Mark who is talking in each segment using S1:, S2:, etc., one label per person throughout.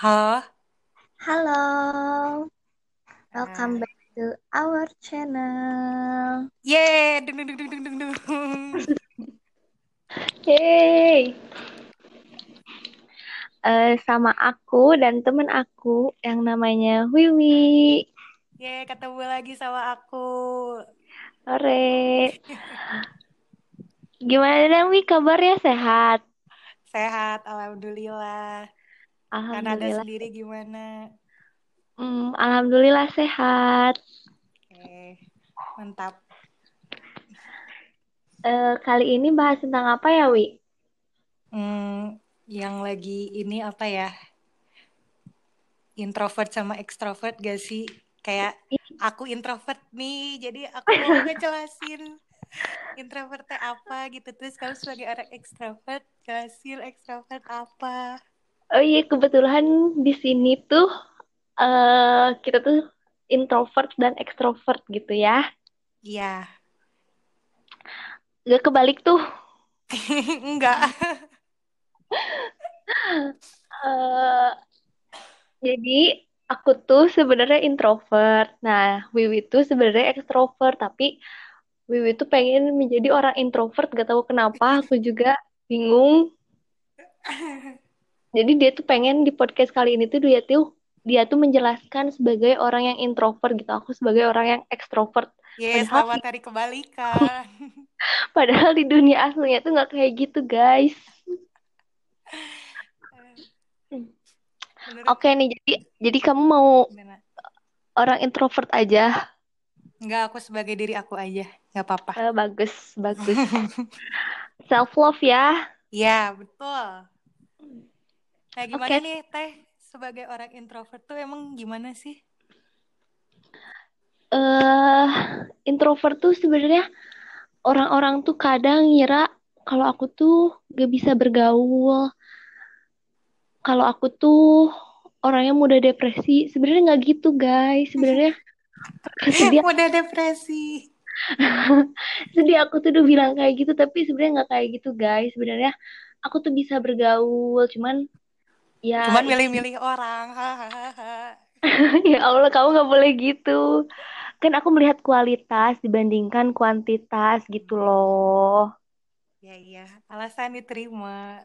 S1: Halo.
S2: Halo, welcome back to our channel.
S1: Yeay, dung dung dung dung dung dung. dung.
S2: Hey, eh, sama aku dan temen aku yang namanya Wiwi.
S1: Yeay, ketemu lagi sama aku.
S2: Sore. Gimana Wi? Kabarnya sehat?
S1: Sehat, alhamdulillah. Kanada sendiri gimana?
S2: Hmm, Alhamdulillah sehat.
S1: Oke, mantap.
S2: Eh, kali ini bahas tentang apa ya, Wi?
S1: Hmm, yang lagi ini apa ya? Introvert sama ekstrovert gak sih? Kayak aku introvert nih, jadi aku mau ngejelasin introvertnya apa gitu. Terus kamu sebagai orang ekstrovert, jelasin ekstrovert apa.
S2: Oh iya, kebetulan di sini tuh eh kita tuh introvert dan ekstrovert gitu ya.
S1: Iya,
S2: Gak kebalik tuh.
S1: enggak.
S2: eh jadi aku tuh sebenarnya introvert. Nah, Wiwi tuh sebenarnya ekstrovert, tapi Wiwi tuh pengen menjadi orang introvert, gak tahu kenapa. Aku juga bingung. Jadi dia tuh pengen di podcast kali ini tuh dia tuh dia tuh menjelaskan sebagai orang yang introvert gitu. Aku sebagai orang yang ekstrovert.
S1: Yes,
S2: Padahal
S1: selamat hari kebalikan.
S2: padahal di dunia aslinya tuh nggak kayak gitu, guys.
S1: Menurut
S2: Oke nih, jadi jadi kamu mau
S1: gimana?
S2: orang introvert aja.
S1: Enggak, aku sebagai diri aku aja. Nggak apa-apa.
S2: Eh, bagus, bagus. Self love ya.
S1: Ya, betul. Nah, gimana
S2: Oke,
S1: nih, Teh? Sebagai orang introvert tuh emang gimana sih?
S2: eh introvert tuh sebenarnya orang-orang tuh kadang ngira kalau aku tuh gak bisa bergaul, kalau aku tuh orangnya mudah depresi. Sebenarnya nggak gitu, guys. Sebenarnya sedih,
S1: Udah depresi.
S2: sedih aku tuh udah bilang kayak gitu, tapi sebenarnya nggak kayak gitu, guys. Sebenarnya aku tuh bisa bergaul, cuman ya
S1: Cuman milih-milih orang.
S2: Ya Allah kamu nggak boleh gitu. Kan aku melihat kualitas dibandingkan kuantitas gitu loh.
S1: Ya, iya. Alasan diterima.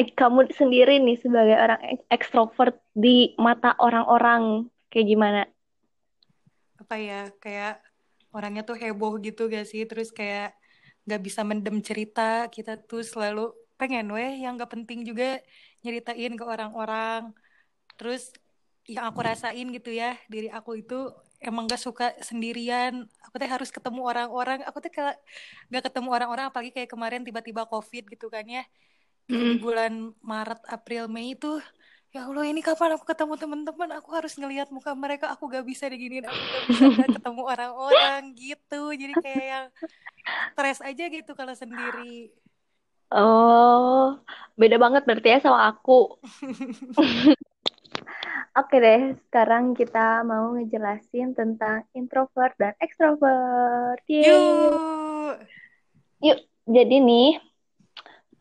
S2: Eh, kamu sendiri nih sebagai orang ek- ekstrovert di mata orang-orang kayak gimana?
S1: Apa ya, kayak orangnya tuh heboh gitu gak sih? Terus kayak gak bisa mendem cerita. Kita tuh selalu pengen weh yang gak penting juga nyeritain ke orang-orang. Terus yang aku rasain gitu ya, diri aku itu emang gak suka sendirian. Aku tuh harus ketemu orang-orang. Aku tuh kayak gak ketemu orang-orang, apalagi kayak kemarin tiba-tiba COVID gitu kan ya.
S2: Mm.
S1: bulan Maret, April, Mei itu, ya Allah ini kapan aku ketemu teman-teman? Aku harus ngelihat muka mereka. Aku gak bisa diginiin. Aku gak bisa gak ketemu orang-orang gitu. Jadi kayak yang stres aja gitu kalau sendiri.
S2: Oh, beda banget berarti ya sama aku. Oke deh, sekarang kita mau ngejelasin tentang introvert dan extrovert. Yeay.
S1: Yuk.
S2: Yuk, jadi nih,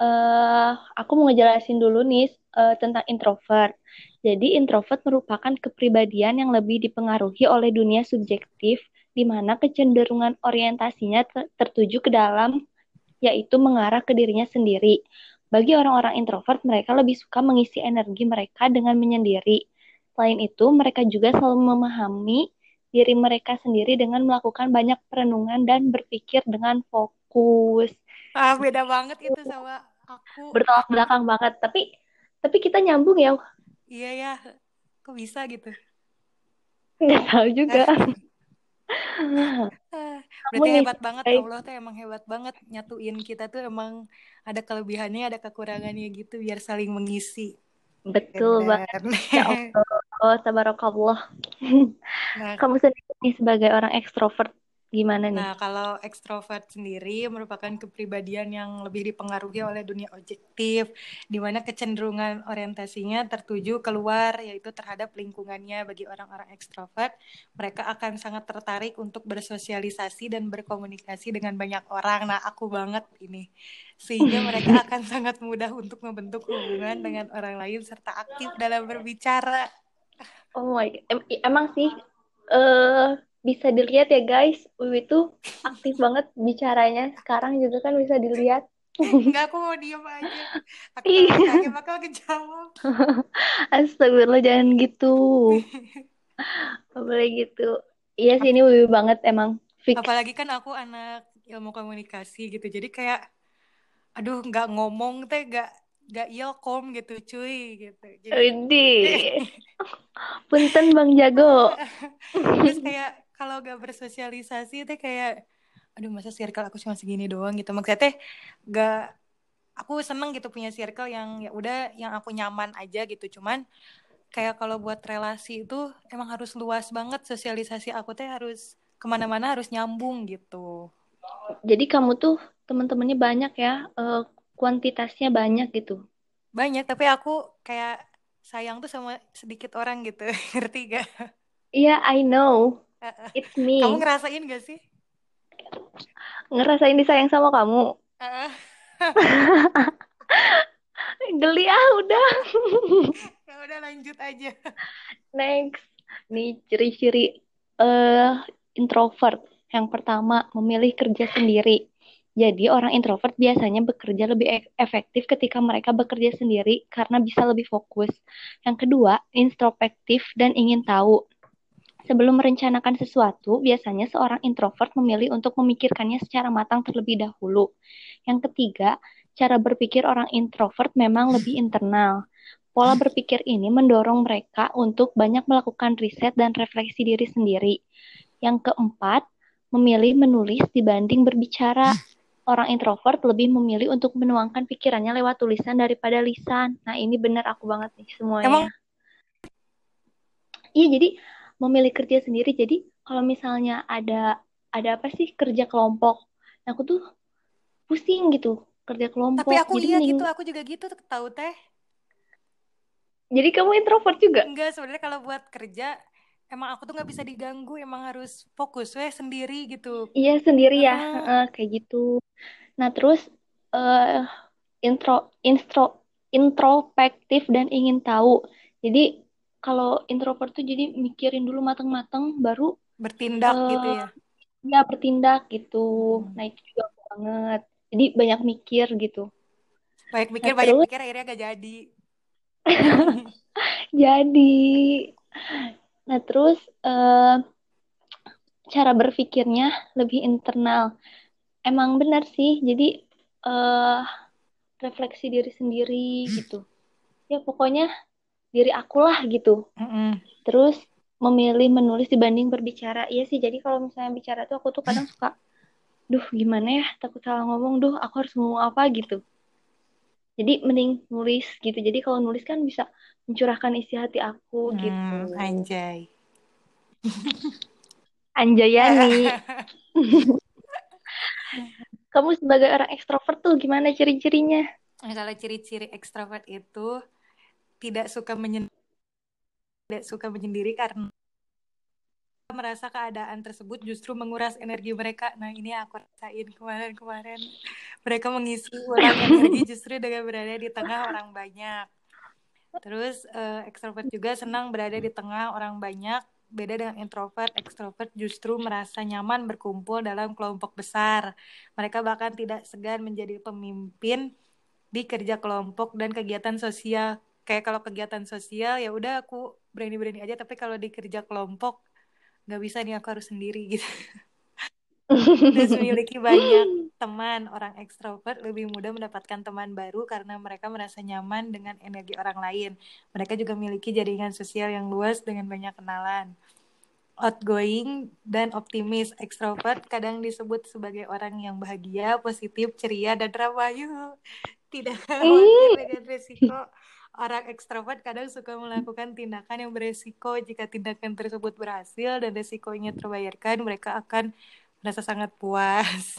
S2: eh aku mau ngejelasin dulu nih eh, tentang introvert. Jadi introvert merupakan kepribadian yang lebih dipengaruhi oleh dunia subjektif, di mana kecenderungan orientasinya ter- tertuju ke dalam, yaitu mengarah ke dirinya sendiri. Bagi orang-orang introvert, mereka lebih suka mengisi energi mereka dengan menyendiri. Selain itu, mereka juga selalu memahami diri mereka sendiri dengan melakukan banyak perenungan dan berpikir dengan fokus
S1: Ah, beda banget itu sama aku.
S2: bertolak belakang banget tapi tapi kita nyambung ya
S1: Iya ya, kok bisa gitu?
S2: nggak tahu juga
S1: Ah,
S2: kamu
S1: Berarti
S2: nih
S1: hebat banget,
S2: sebagai
S1: Allah tuh emang hebat banget nyatuin kita tuh emang ada kelebihannya, ada kekurangannya gitu biar saling mengisi.
S2: betul banget ya Allah tabarakallah.
S1: Nah,
S2: kamu sendiri sebagai orang ekstrovert Gimana nih?
S1: Nah, kalau ekstrovert sendiri merupakan kepribadian yang lebih dipengaruhi oleh dunia objektif, di mana kecenderungan orientasinya tertuju keluar, yaitu terhadap lingkungannya. Bagi orang-orang ekstrovert, mereka akan sangat tertarik untuk bersosialisasi dan berkomunikasi dengan banyak orang. Nah, aku banget ini. Sehingga mereka akan sangat mudah untuk membentuk hubungan dengan orang lain serta aktif dalam berbicara.
S2: Oh my, em emang sih uh, bisa dilihat ya guys, Wiwi tuh aktif banget bicaranya. Sekarang juga kan bisa dilihat.
S1: Enggak, aku mau diem aja. Aku tanya, bakal kejawab.
S2: Astagfirullah, jangan gitu. boleh gitu. Iya sih, ini Wiwi banget emang.
S1: Fix. Apalagi kan aku anak ilmu komunikasi gitu. Jadi kayak, aduh nggak ngomong teh nggak nggak ilkom gitu cuy gitu.
S2: Jadi, punten Bang Jago.
S1: Terus kayak kalau gak bersosialisasi teh kayak aduh masa circle aku cuma segini doang gitu. Maksudnya teh gak aku seneng gitu punya circle yang ya udah yang aku nyaman aja gitu. Cuman kayak kalau buat relasi itu emang harus luas banget. Sosialisasi aku teh harus ke mana-mana harus nyambung gitu.
S2: Jadi kamu tuh teman-temannya banyak ya uh, kuantitasnya banyak gitu?
S1: Banyak tapi aku kayak sayang tuh sama sedikit orang gitu. Ngerti gak
S2: iya yeah, I know It's me.
S1: Kamu ngerasain gak sih?
S2: Ngerasain disayang sama kamu? Geli ah udah.
S1: ya udah lanjut aja.
S2: Next. Nih ciri-ciri uh, introvert. Yang pertama, memilih kerja sendiri. Jadi orang introvert biasanya bekerja lebih e-, efektif ketika mereka bekerja sendiri karena bisa lebih fokus. Yang kedua, introspektif dan ingin tahu. Sebelum merencanakan sesuatu, biasanya seorang introvert memilih untuk memikirkannya secara matang terlebih dahulu. Yang ketiga, cara berpikir orang introvert memang lebih internal. Pola berpikir ini mendorong mereka untuk banyak melakukan riset dan refleksi diri sendiri. Yang keempat, memilih menulis dibanding berbicara. Orang introvert lebih memilih untuk menuangkan pikirannya lewat tulisan daripada lisan. Nah, ini benar aku banget nih semuanya. Emang? Iya, jadi memilih kerja sendiri. Jadi kalau misalnya ada ada apa sih kerja kelompok aku tuh pusing gitu kerja kelompok.
S1: Tapi aku jadi iya gitu aku juga gitu tahu teh.
S2: Jadi kamu introvert juga?
S1: Enggak sebenarnya kalau buat kerja emang aku tuh nggak bisa diganggu emang harus fokus weh sendiri gitu.
S2: Iya sendiri ya. Uh, kayak gitu. Nah terus uh, intro intro introspektif dan ingin tahu. Jadi kalau introvert tuh jadi mikirin dulu mateng-mateng baru
S1: bertindak uh, gitu ya?
S2: ya bertindak gitu. Hmm. nah itu juga banget. Jadi banyak mikir gitu.
S1: Banyak mikir nah, banyak terus, mikir akhirnya gak jadi.
S2: Jadi. Nah terus uh, cara berpikirnya lebih internal. Emang benar sih. Jadi uh, refleksi diri sendiri gitu. Ya pokoknya diri aku lah gitu. Mm-hmm. Terus memilih menulis dibanding berbicara. Iya sih, jadi kalau misalnya bicara tuh aku tuh kadang suka, duh gimana ya, takut salah ngomong, duh aku harus ngomong apa gitu. Jadi mending nulis gitu. Jadi kalau nulis kan bisa mencurahkan isi hati aku hmm, gitu.
S1: Anjay.
S2: Anjayani. Kamu sebagai orang ekstrovert tuh gimana ciri-cirinya?
S1: Kalau ciri-ciri ekstrovert itu tidak suka menyendiri tidak suka menyendiri karena merasa keadaan tersebut justru menguras energi mereka. Nah ini aku rasain kemarin-kemarin. Mereka mengisi ulang energi justru dengan berada di tengah orang banyak. Terus uh, ekstrovert juga senang berada di tengah orang banyak. Beda dengan introvert, ekstrovert justru merasa nyaman berkumpul dalam kelompok besar. Mereka bahkan tidak segan menjadi pemimpin di kerja kelompok dan kegiatan sosial kayak kalau kegiatan sosial ya udah aku berani-berani aja. Tapi kalau di kerja kelompok nggak bisa nih aku harus sendiri gitu. Dan memiliki banyak teman orang ekstrovert lebih mudah mendapatkan teman baru karena mereka merasa nyaman dengan energi orang lain. Mereka juga memiliki jaringan sosial yang luas dengan banyak kenalan. Outgoing dan optimis. Ekstrovert kadang disebut sebagai orang yang bahagia positif ceria dan ramah. Tidak khawatir dengan resiko Orang ekstrovert kadang suka melakukan tindakan yang beresiko. Jika tindakan tersebut berhasil dan resikonya terbayarkan, mereka akan merasa sangat puas.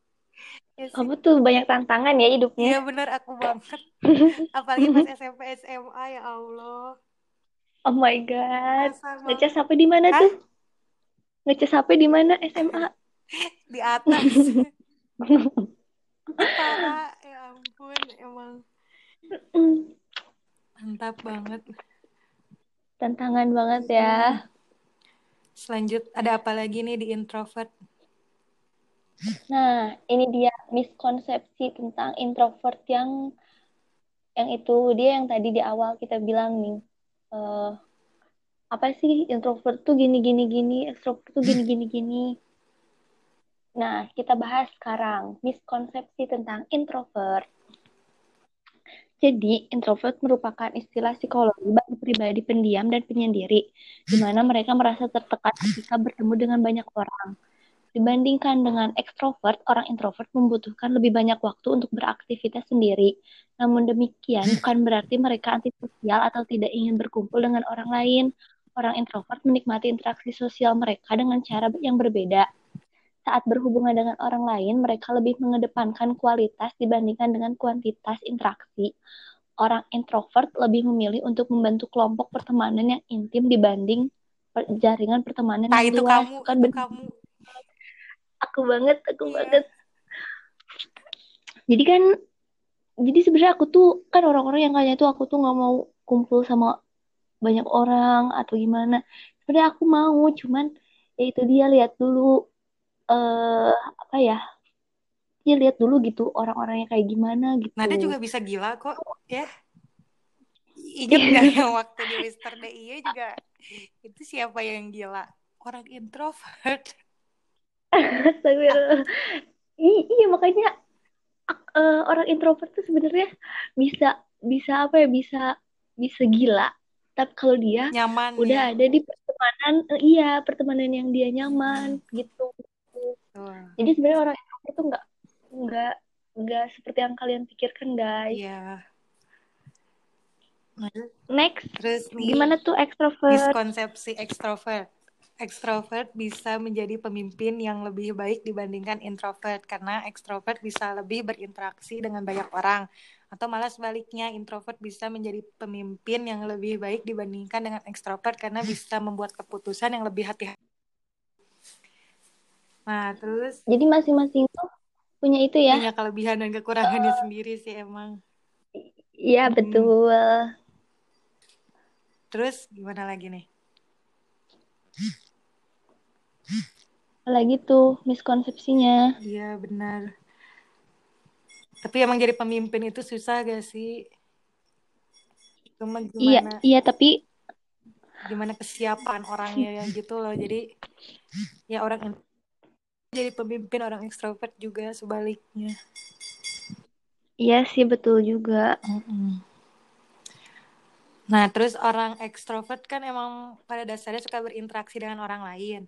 S2: ya Kamu tuh banyak tantangan ya hidupnya.
S1: Iya bener aku banget. Apalagi pas SMP SMA ya Allah.
S2: Oh my god. Ngecas HP di mana tuh? Ngecas HP di mana SMA?
S1: di atas. Parah, ya ampun, emang. Mantap banget.
S2: Tantangan banget ya.
S1: Selanjut, ada apa lagi nih di introvert?
S2: Nah, ini dia miskonsepsi tentang introvert yang yang itu dia yang tadi di awal kita bilang nih. Uh, apa sih introvert tuh gini gini gini, extrovert tuh gini gini gini. Nah, kita bahas sekarang miskonsepsi tentang introvert. Jadi, introvert merupakan istilah psikologi bagi pribadi pendiam dan penyendiri, di mana mereka merasa tertekan ketika bertemu dengan banyak orang. Dibandingkan dengan ekstrovert, orang introvert membutuhkan lebih banyak waktu untuk beraktivitas sendiri. Namun demikian, bukan berarti mereka antisosial atau tidak ingin berkumpul dengan orang lain. Orang introvert menikmati interaksi sosial mereka dengan cara yang berbeda saat berhubungan dengan orang lain, mereka lebih mengedepankan kualitas dibandingkan dengan kuantitas interaksi. Orang introvert lebih memilih untuk membentuk kelompok pertemanan yang intim dibanding jaringan pertemanan
S1: nah,
S2: yang
S1: itu
S2: luas.
S1: Kamu, kan itu kamu.
S2: Aku banget, aku yeah. banget. Jadi kan, jadi sebenarnya aku tuh kan orang-orang yang kayaknya tuh aku tuh nggak mau kumpul sama banyak orang atau gimana. Sebenarnya aku mau, cuman ya itu dia lihat dulu uh, apa ya? Dia lihat dulu gitu orang-orangnya kayak gimana gitu.
S1: Nada juga bisa gila kok ya. Ingat nggak yang waktu di Mister DIY juga. Itu siapa yang gila? Orang introvert.
S2: Iya makanya uh, orang introvert tuh sebenarnya bisa bisa apa ya? Bisa bisa gila. Tapi kalau dia
S1: nyaman
S2: udah ya. ada di pertemanan uh, iya pertemanan yang dia nyaman hmm. gitu jadi sebenarnya orang introvert tuh nggak nggak nggak seperti yang kalian pikirkan guys.
S1: Iya.
S2: Next,
S1: terus nih,
S2: gimana tuh ekstrovert?
S1: Miskonsepsi ekstrovert. Ekstrovert bisa menjadi pemimpin yang lebih baik dibandingkan introvert karena ekstrovert bisa lebih berinteraksi dengan banyak orang atau malah sebaliknya introvert bisa menjadi pemimpin yang lebih baik dibandingkan dengan ekstrovert karena bisa membuat keputusan yang lebih hati-hati Nah, terus
S2: jadi masing-masing tuh punya itu ya.
S1: Punya kelebihan dan kekurangannya uh, sendiri sih emang.
S2: Iya, hmm. betul.
S1: Terus gimana lagi nih?
S2: Lagi tuh miskonsepsinya.
S1: Iya, benar. Tapi emang jadi pemimpin itu susah gak sih?
S2: Cuma gimana? Iya, iya tapi
S1: gimana kesiapan orangnya gitu loh. Jadi ya orang jadi pemimpin orang ekstrovert juga sebaliknya.
S2: Iya sih betul juga.
S1: Nah terus orang ekstrovert kan emang pada dasarnya suka berinteraksi dengan orang lain.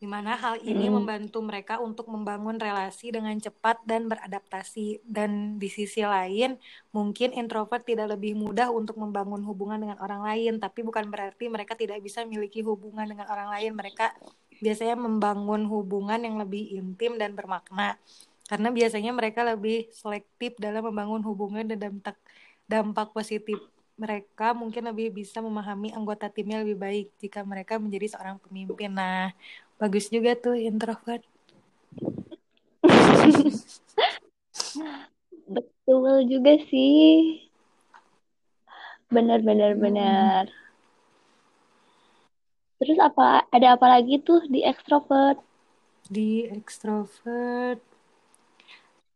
S1: Di mana hal ini hmm. membantu mereka untuk membangun relasi dengan cepat dan beradaptasi. Dan di sisi lain mungkin introvert tidak lebih mudah untuk membangun hubungan dengan orang lain. Tapi bukan berarti mereka tidak bisa memiliki hubungan dengan orang lain. Mereka biasanya membangun hubungan yang lebih intim dan bermakna. Karena biasanya mereka lebih selektif dalam membangun hubungan dan dampak dampak positif mereka mungkin lebih bisa memahami anggota timnya lebih baik jika mereka menjadi seorang pemimpin. Nah bagus juga tuh introvert.
S2: Betul juga sih. Benar-benar benar, benar. Terus apa ada apa lagi tuh di ekstrovert?
S1: Di ekstrovert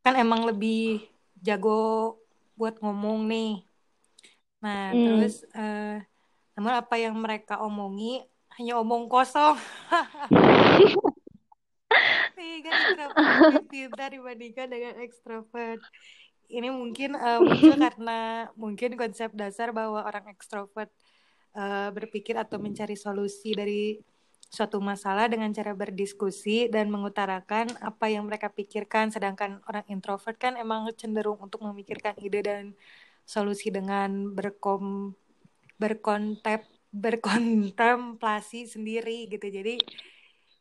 S1: kan emang lebih jago buat ngomong nih. Nah, hmm. terus uh, namun apa yang mereka omongi hanya omong kosong. Kan introvert pintar dibandingkan dengan ekstrovert. Ini mungkin uh, muncul karena mungkin konsep dasar bahwa orang ekstrovert uh, berpikir atau mencari solusi dari suatu masalah dengan cara berdiskusi dan mengutarakan apa yang mereka pikirkan. Sedangkan orang introvert kan emang cenderung untuk memikirkan ide dan solusi dengan berkom berkontep berkontemplasi sendiri gitu. Jadi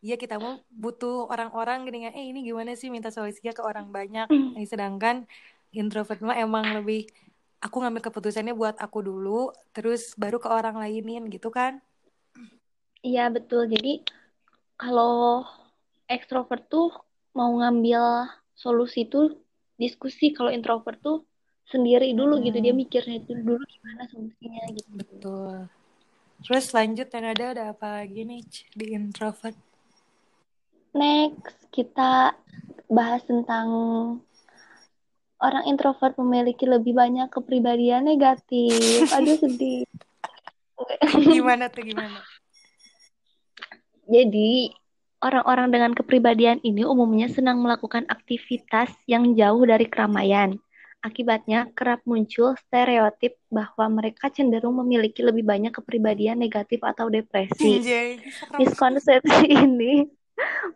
S1: iya kita mau butuh orang-orang gini eh ini gimana sih minta solusinya ke orang banyak? Ini sedangkan introvert mah emang lebih aku ngambil keputusannya buat aku dulu terus baru ke orang lainin gitu kan?
S2: Iya betul. Jadi kalau ekstrovert tuh mau ngambil solusi tuh diskusi. Kalau introvert tuh sendiri dulu hmm. gitu. Dia mikirnya itu dulu gimana solusinya gitu.
S1: Betul. Terus lanjut dan ada ada apa lagi nih di introvert?
S2: Next, kita bahas tentang orang introvert memiliki lebih banyak kepribadian negatif. Aduh sedih.
S1: gimana tuh gimana?
S2: Jadi, orang-orang dengan kepribadian ini umumnya senang melakukan aktivitas yang jauh dari keramaian. Akibatnya kerap muncul stereotip bahwa mereka cenderung memiliki lebih banyak kepribadian negatif atau depresi. Miskonsepsi ini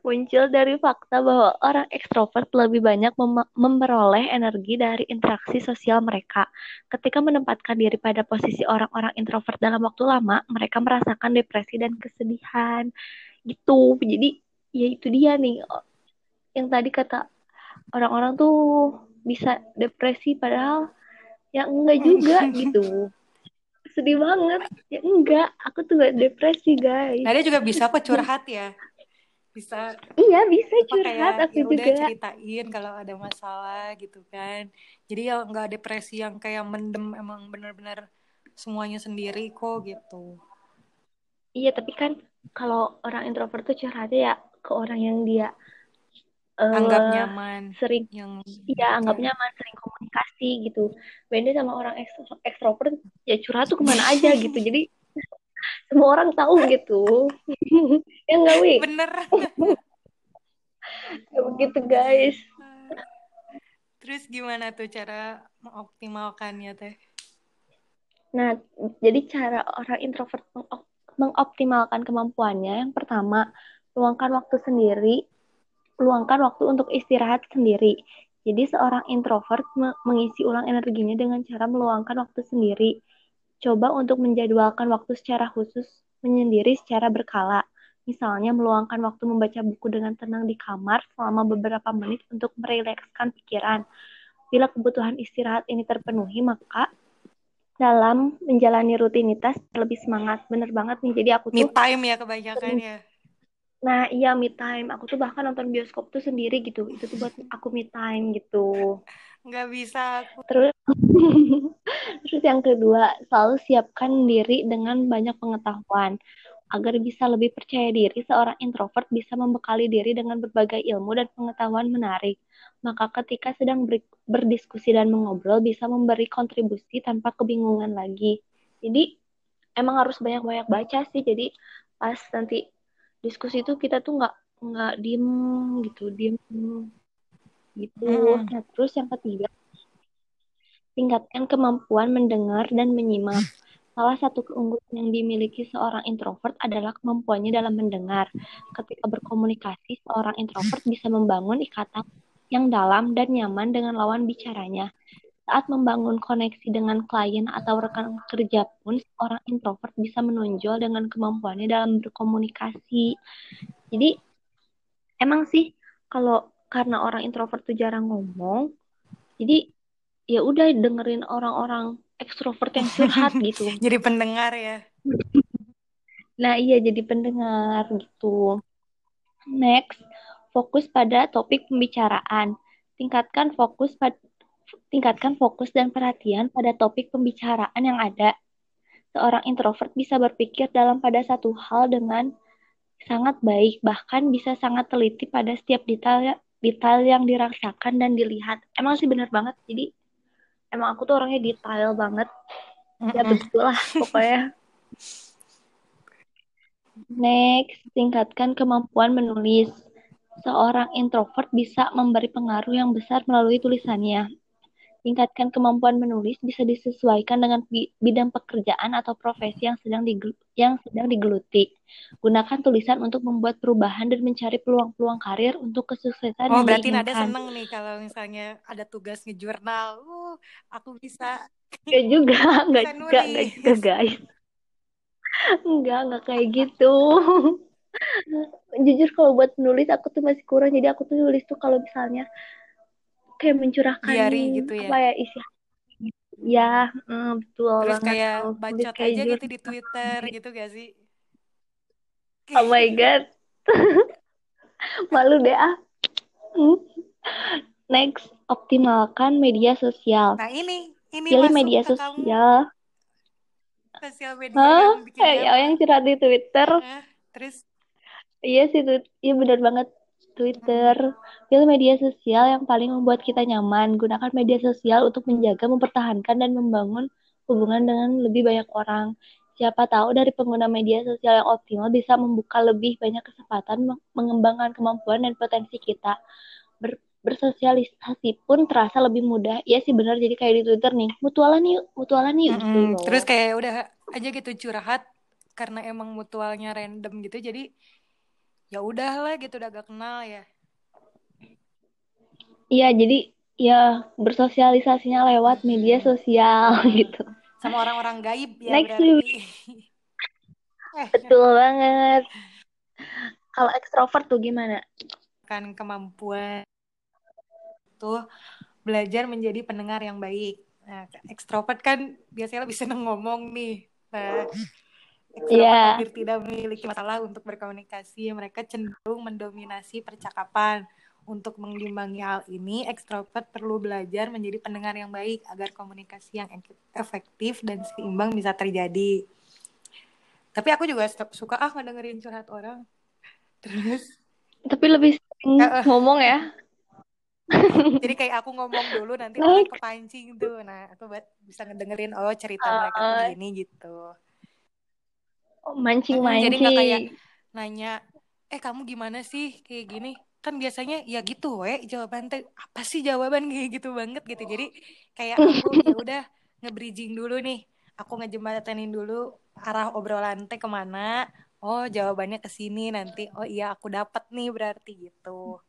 S2: muncul dari fakta bahwa orang ekstrovert lebih banyak mem memperoleh energi dari interaksi sosial mereka. Ketika menempatkan diri pada posisi orang-orang introvert dalam waktu lama, mereka merasakan depresi dan kesedihan. Gitu. Jadi, ya itu dia nih. Yang tadi kata orang-orang tuh bisa depresi padahal ya enggak juga gitu. Sedih banget. Ya enggak, aku tuh gak depresi, guys.
S1: Nah, dia juga bisa apa curhat ya bisa
S2: iya bisa curhat kayak, aku ya juga
S1: udah ceritain kalau ada masalah gitu kan. Jadi ya nggak depresi yang kayak mendem emang bener-bener semuanya sendiri kok gitu.
S2: Iya tapi kan kalau orang introvert tuh curhatnya ya ke orang yang dia uh,
S1: anggap nyaman
S2: sering
S1: yang
S2: iya anggap nyaman sering komunikasi gitu. Beda sama orang ekstrovert ya curhat tuh ke mana aja gitu. Jadi semua orang tahu gitu. Ya nggak wi?
S1: Bener.
S2: Ya begitu guys.
S1: Terus gimana tuh cara mengoptimalkannya teh?
S2: Nah jadi cara orang introvert mengoptimalkan kemampuannya yang pertama luangkan waktu sendiri. Luangkan waktu untuk istirahat sendiri. Jadi seorang introvert mengisi ulang energinya dengan cara meluangkan waktu sendiri Coba untuk menjadwalkan waktu secara khusus menyendiri secara berkala. Misalnya meluangkan waktu membaca buku dengan tenang di kamar selama beberapa menit untuk merilekskan pikiran. Bila kebutuhan istirahat ini terpenuhi, maka dalam menjalani rutinitas lebih semangat. Bener banget nih. Jadi aku
S1: tuh... Me time ya kebanyakan ya.
S2: Nah iya me time. Aku tuh bahkan nonton bioskop tuh sendiri gitu. Itu tuh buat aku me time gitu
S1: nggak bisa aku.
S2: terus terus yang kedua selalu siapkan diri dengan banyak pengetahuan agar bisa lebih percaya diri seorang introvert bisa membekali diri dengan berbagai ilmu dan pengetahuan menarik maka ketika sedang ber berdiskusi dan mengobrol bisa memberi kontribusi tanpa kebingungan lagi jadi emang harus banyak-banyak baca sih jadi pas nanti diskusi itu kita tuh nggak nggak diem gitu diem gitu. Hmm. Nah, terus yang ketiga, tingkatkan kemampuan mendengar dan menyimak. Salah satu keunggulan yang dimiliki seorang introvert adalah kemampuannya dalam mendengar. Ketika berkomunikasi, seorang introvert bisa membangun ikatan yang dalam dan nyaman dengan lawan bicaranya. Saat membangun koneksi dengan klien atau rekan kerja pun, seorang introvert bisa menonjol dengan kemampuannya dalam berkomunikasi. Jadi, emang sih kalau karena orang introvert tuh jarang ngomong jadi ya udah dengerin orang-orang ekstrovert yang curhat gitu.
S1: Jadi pendengar ya.
S2: Nah iya jadi pendengar gitu. Next fokus pada topik pembicaraan. Tingkatkan fokus pada tingkatkan fokus dan perhatian pada topik pembicaraan yang ada. Seorang introvert bisa berpikir dalam pada satu hal dengan sangat baik bahkan bisa sangat teliti pada setiap detail detail yang dirasakan dan dilihat. Emang sih bener banget jadi emang aku tuh orangnya detail banget. Ya betul lah pokoknya. Next tingkatkan kemampuan menulis. Seorang introvert bisa memberi pengaruh yang besar melalui tulisannya Tingkatkan kemampuan menulis bisa disesuaikan dengan bidang pekerjaan atau profesi yang sedang yang sedang digeluti. Gunakan tulisan untuk membuat perubahan dan mencari peluang-peluang karir untuk kesuksesan
S1: oh, berarti ada seneng nih kalau misalnya ada tugas ngejurnal. Uh, aku bisa.
S2: Gak juga, gak juga, gak juga guys. Enggak, enggak kayak gitu. jujur kalau buat nulis aku tuh masih kurang jadi aku tuh nulis tuh kalau misalnya kayak mencurahkan
S1: diary gitu ya?
S2: apa ya isi ya mm, betul
S1: terus
S2: banget.
S1: kayak bacot
S2: kayak
S1: aja
S2: jurnal
S1: gitu di Twitter gitu gak sih?
S2: Oh my god. Malu deh ah. Next optimalkan media sosial.
S1: Nah ini ini
S2: pilih media
S1: kamu.
S2: sosial.
S1: Sosial media
S2: Hah?
S1: yang bikin
S2: Eh, ya, yang curhat di Twitter.
S1: Nah, terus?
S2: Iya sih tuh iya benar banget Twitter. Pilih media sosial yang paling membuat kita nyaman. Gunakan media sosial untuk menjaga mempertahankan dan membangun hubungan dengan lebih banyak orang. Siapa tahu dari pengguna media sosial yang optimal bisa membuka lebih banyak kesempatan meng- mengembangkan kemampuan dan potensi kita. Ber- bersosialisasi pun terasa lebih mudah. Iya sih benar. Jadi kayak di Twitter nih mutualan yuk mutualan yuk gitu
S1: Mm-mm.
S2: loh.
S1: Terus kayak udah aja gitu curhat karena emang mutualnya random gitu. Jadi ya udahlah gitu udah gak kenal ya.
S2: Iya, jadi ya bersosialisasinya lewat media sosial gitu.
S1: sama orang-orang gaib ya
S2: Next,
S1: berarti. Eh.
S2: Betul banget. Kalau ekstrovert tuh gimana?
S1: kan kemampuan tuh belajar menjadi pendengar yang baik. Nah ekstrovert kan biasanya lebih seneng ngomong nih. Nah ekstrovert
S2: Iya,
S1: hampir tidak memiliki masalah untuk berkomunikasi. Mereka cenderung mendominasi percakapan. Untuk mengimbangi hal ini ekstrovert perlu belajar menjadi pendengar yang baik agar komunikasi yang efektif dan seimbang bisa terjadi. Tapi aku juga suka ah ngedengerin curhat orang. Terus
S2: tapi lebih sering
S1: eh.
S2: ngomong ya.
S1: jadi kayak aku ngomong dulu nanti orang kepancing tuh. Nah aku buat bisa ngedengerin oh cerita mereka tuh
S2: Ah.
S1: gini gitu Mm, jadi nggak
S2: mancing-mancing.
S1: kayak nanya eh kamu gimana sih? Kayak gini. Kan biasanya ya gitu we jawaban teh apa sih jawaban? Kayak gitu banget gitu. Jadi kayak aku ya udah nge-bridging dulu nih. Aku ngejembatanin dulu arah obrolan teh ke mana. Oh jawabannya ke sini nanti. Oh iya aku dapat nih berarti gitu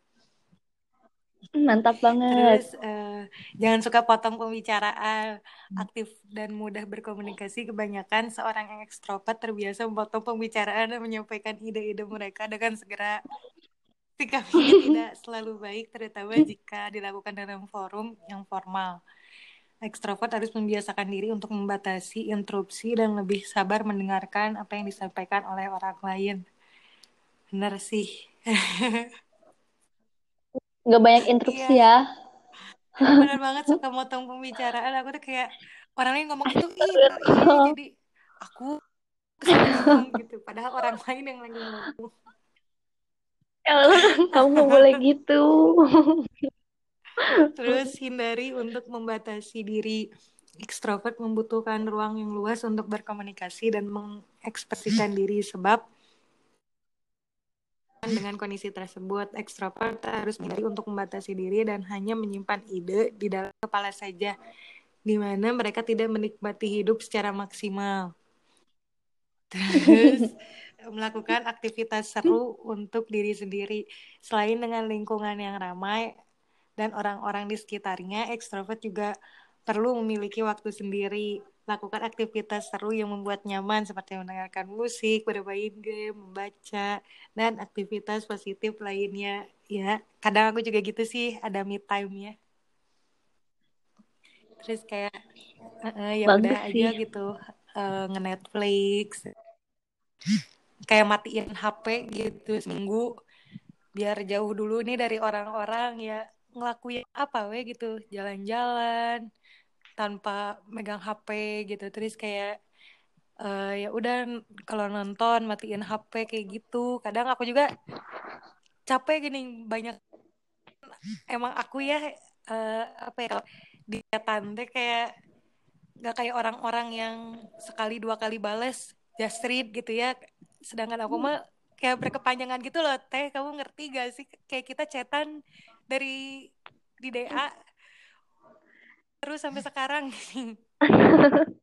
S2: Mantap banget.
S1: terus eh, jangan suka potong pembicaraan. Aktif dan mudah berkomunikasi. Kebanyakan seorang yang ekstrovert terbiasa memotong pembicaraan dan menyampaikan ide-ide mereka dengan segera. Sikap ini tidak selalu baik terutama jika dilakukan dalam forum yang formal. Ekstrovert harus membiasakan diri untuk membatasi interupsi dan lebih sabar mendengarkan apa yang disampaikan oleh orang lain. Benar sih
S2: Nggak banyak interupsi
S1: Iya.
S2: ya.
S1: bener banget suka motong pembicaraan aku tuh kayak orang lain ngomong bener iya jadi aku gitu padahal orang lain yang lagi ngomong
S2: kamu nggak boleh gitu.
S1: terus hindari untuk membatasi diri ekstrovert membutuhkan ruang yang luas untuk berkomunikasi dan mengekspresikan diri sebab dengan kondisi tersebut ekstrovert harus menghindari untuk membatasi diri dan hanya menyimpan ide di dalam kepala saja di mana mereka tidak menikmati hidup secara maksimal. Terus melakukan aktivitas seru untuk diri sendiri. Selain dengan lingkungan yang ramai dan orang-orang di sekitarnya ekstrovert juga perlu memiliki waktu sendiri lakukan aktivitas seru yang membuat nyaman seperti mendengarkan musik, bermain game, membaca, dan aktivitas positif lainnya. Ya, kadang aku juga gitu sih, ada me time-nya. Terus kayak uh, ya
S2: Bagus
S1: udah aja gitu uh, nge-Netflix. Kayak matiin HP gitu seminggu biar jauh dulu nih dari orang-orang ya ngelakuin apa we gitu jalan-jalan tanpa megang HP gitu. Terus kayak uh, ya udah kalau nonton matiin HP kayak gitu. Kadang aku juga capek gini banyak emang aku ya uh, apa ya di tante kayak gak kayak orang-orang yang sekali dua kali bales just read gitu ya. Sedangkan aku mah kayak berkepanjangan gitu loh teh kamu ngerti gak sih kayak kita cetan dari di DA terus sampai sekarang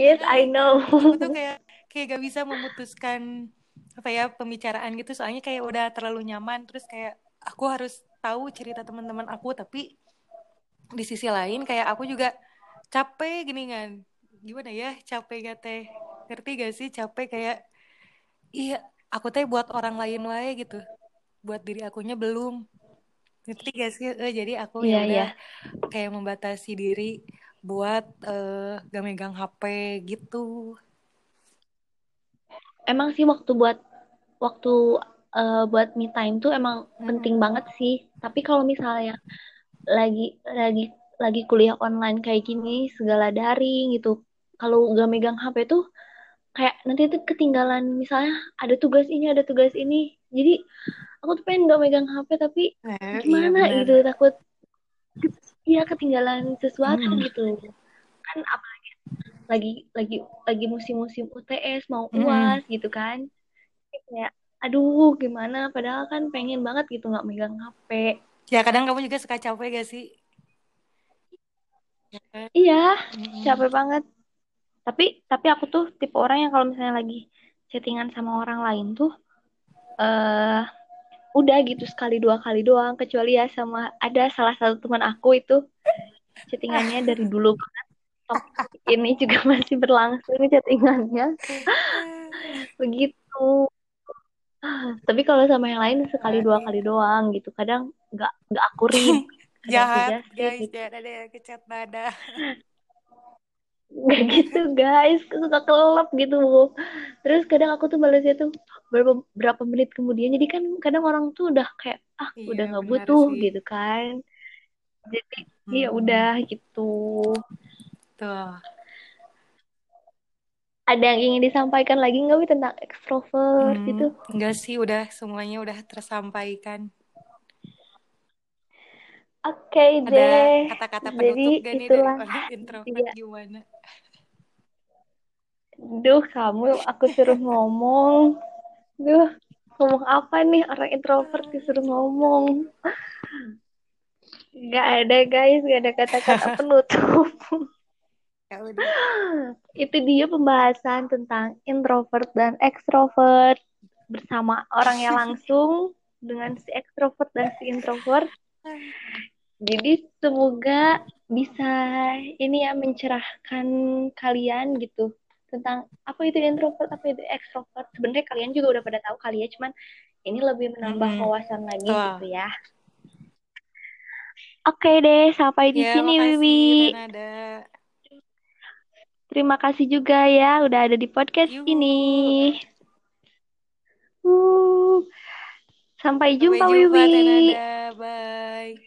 S2: yes, I know.
S1: aku tuh kayak kayak gak bisa memutuskan apa ya pembicaraan gitu. Soalnya kayak udah terlalu nyaman. Terus kayak aku harus tahu cerita teman-teman aku. Tapi di sisi lain kayak aku juga capek gini kan. Gimana ya capek gak teh? Ngerti gak sih capek kayak iya aku teh buat orang lain wae gitu. Buat diri akunya belum ngerti gak sih Eh, jadi aku ya
S2: Iya,
S1: udah
S2: iya.
S1: kayak membatasi diri buat eh, gak megang HP gitu
S2: Emang sih waktu buat waktu eh, buat me time tuh emang penting
S1: Mm-mm.
S2: banget sih. Tapi kalau misalnya lagi lagi lagi kuliah online kayak gini, segala daring gitu. Kalau gak megang HP tuh kayak nanti tuh ketinggalan misalnya ada tugas ini, ada tugas ini. Jadi aku tuh pengen gak megang HP tapi
S1: Eh, iya
S2: gimana
S1: bener
S2: gitu takut ya ketinggalan sesuatu
S1: Mm-mm.
S2: gitu. Kan apalagi lagi lagi lagi musim-musim UTS mau
S1: Mm-mm.
S2: UAS gitu kan. Kayak aduh gimana padahal kan pengen banget gitu nggak megang HP.
S1: ya kadang kamu juga suka capek gak sih Ya kan?
S2: Iya,
S1: Mm-mm.
S2: capek banget. Tapi tapi aku tuh tipe orang yang kalau misalnya lagi chattingan sama orang lain tuh eh udah gitu sekali dua kali doang kecuali ya sama ada salah satu teman aku itu. Chattingannya dari dulu banget. Ini juga masih berlangsung chattingannya. Begitu. Tapi kalau sama yang lain sekali
S1: Ah,
S2: dua
S1: iya.
S2: kali doang gitu. Kadang nggak nggak aku read. Kadang
S1: jahat guys
S2: gitu.
S1: jangan ada yang kecat nada
S2: nggak gitu guys. Suka kelelep gitu terus kadang aku tuh balasnya tuh berapa berapa menit kemudian. Jadi kan kadang orang tuh udah kayak ah
S1: iya
S2: udah nggak butuh
S1: sih.
S2: gitu kan. Jadi ya udah gitu.
S1: Tuh
S2: ada yang ingin disampaikan lagi nggak Wi tentang ekstrovert
S1: Hmm,
S2: gitu?
S1: enggak sih udah semuanya udah tersampaikan
S2: oke
S1: ada
S2: deh
S1: kata-kata
S2: jadi
S1: penutup gak nih dari
S2: itulah
S1: orang introvert
S2: dia
S1: gimana?
S2: Duh kamu aku suruh ngomong. Duh ngomong apa nih? Orang introvert disuruh ngomong. Nggak ada guys. Nggak ada kata-kata penutup.
S1: Ya udah.
S2: Itu dia pembahasan tentang introvert dan ekstrovert bersama orangnya langsung dengan si ekstrovert dan si introvert. Jadi semoga bisa ini ya mencerahkan kalian gitu tentang apa itu introvert, apa itu ekstrovert. Sebenarnya kalian juga udah pada tahu kali ya, cuman ini lebih menambah wawasan lagi
S1: tuh
S2: gitu ya. Oke deh, sampai di
S1: ya
S2: sini
S1: makasih
S2: Wiwi.
S1: Renada
S2: Terima kasih juga ya udah ada di podcast ini.
S1: yuk
S2: Uh, sampai
S1: sampai
S2: jumpa
S1: jumpa
S2: Wiwi.
S1: Renada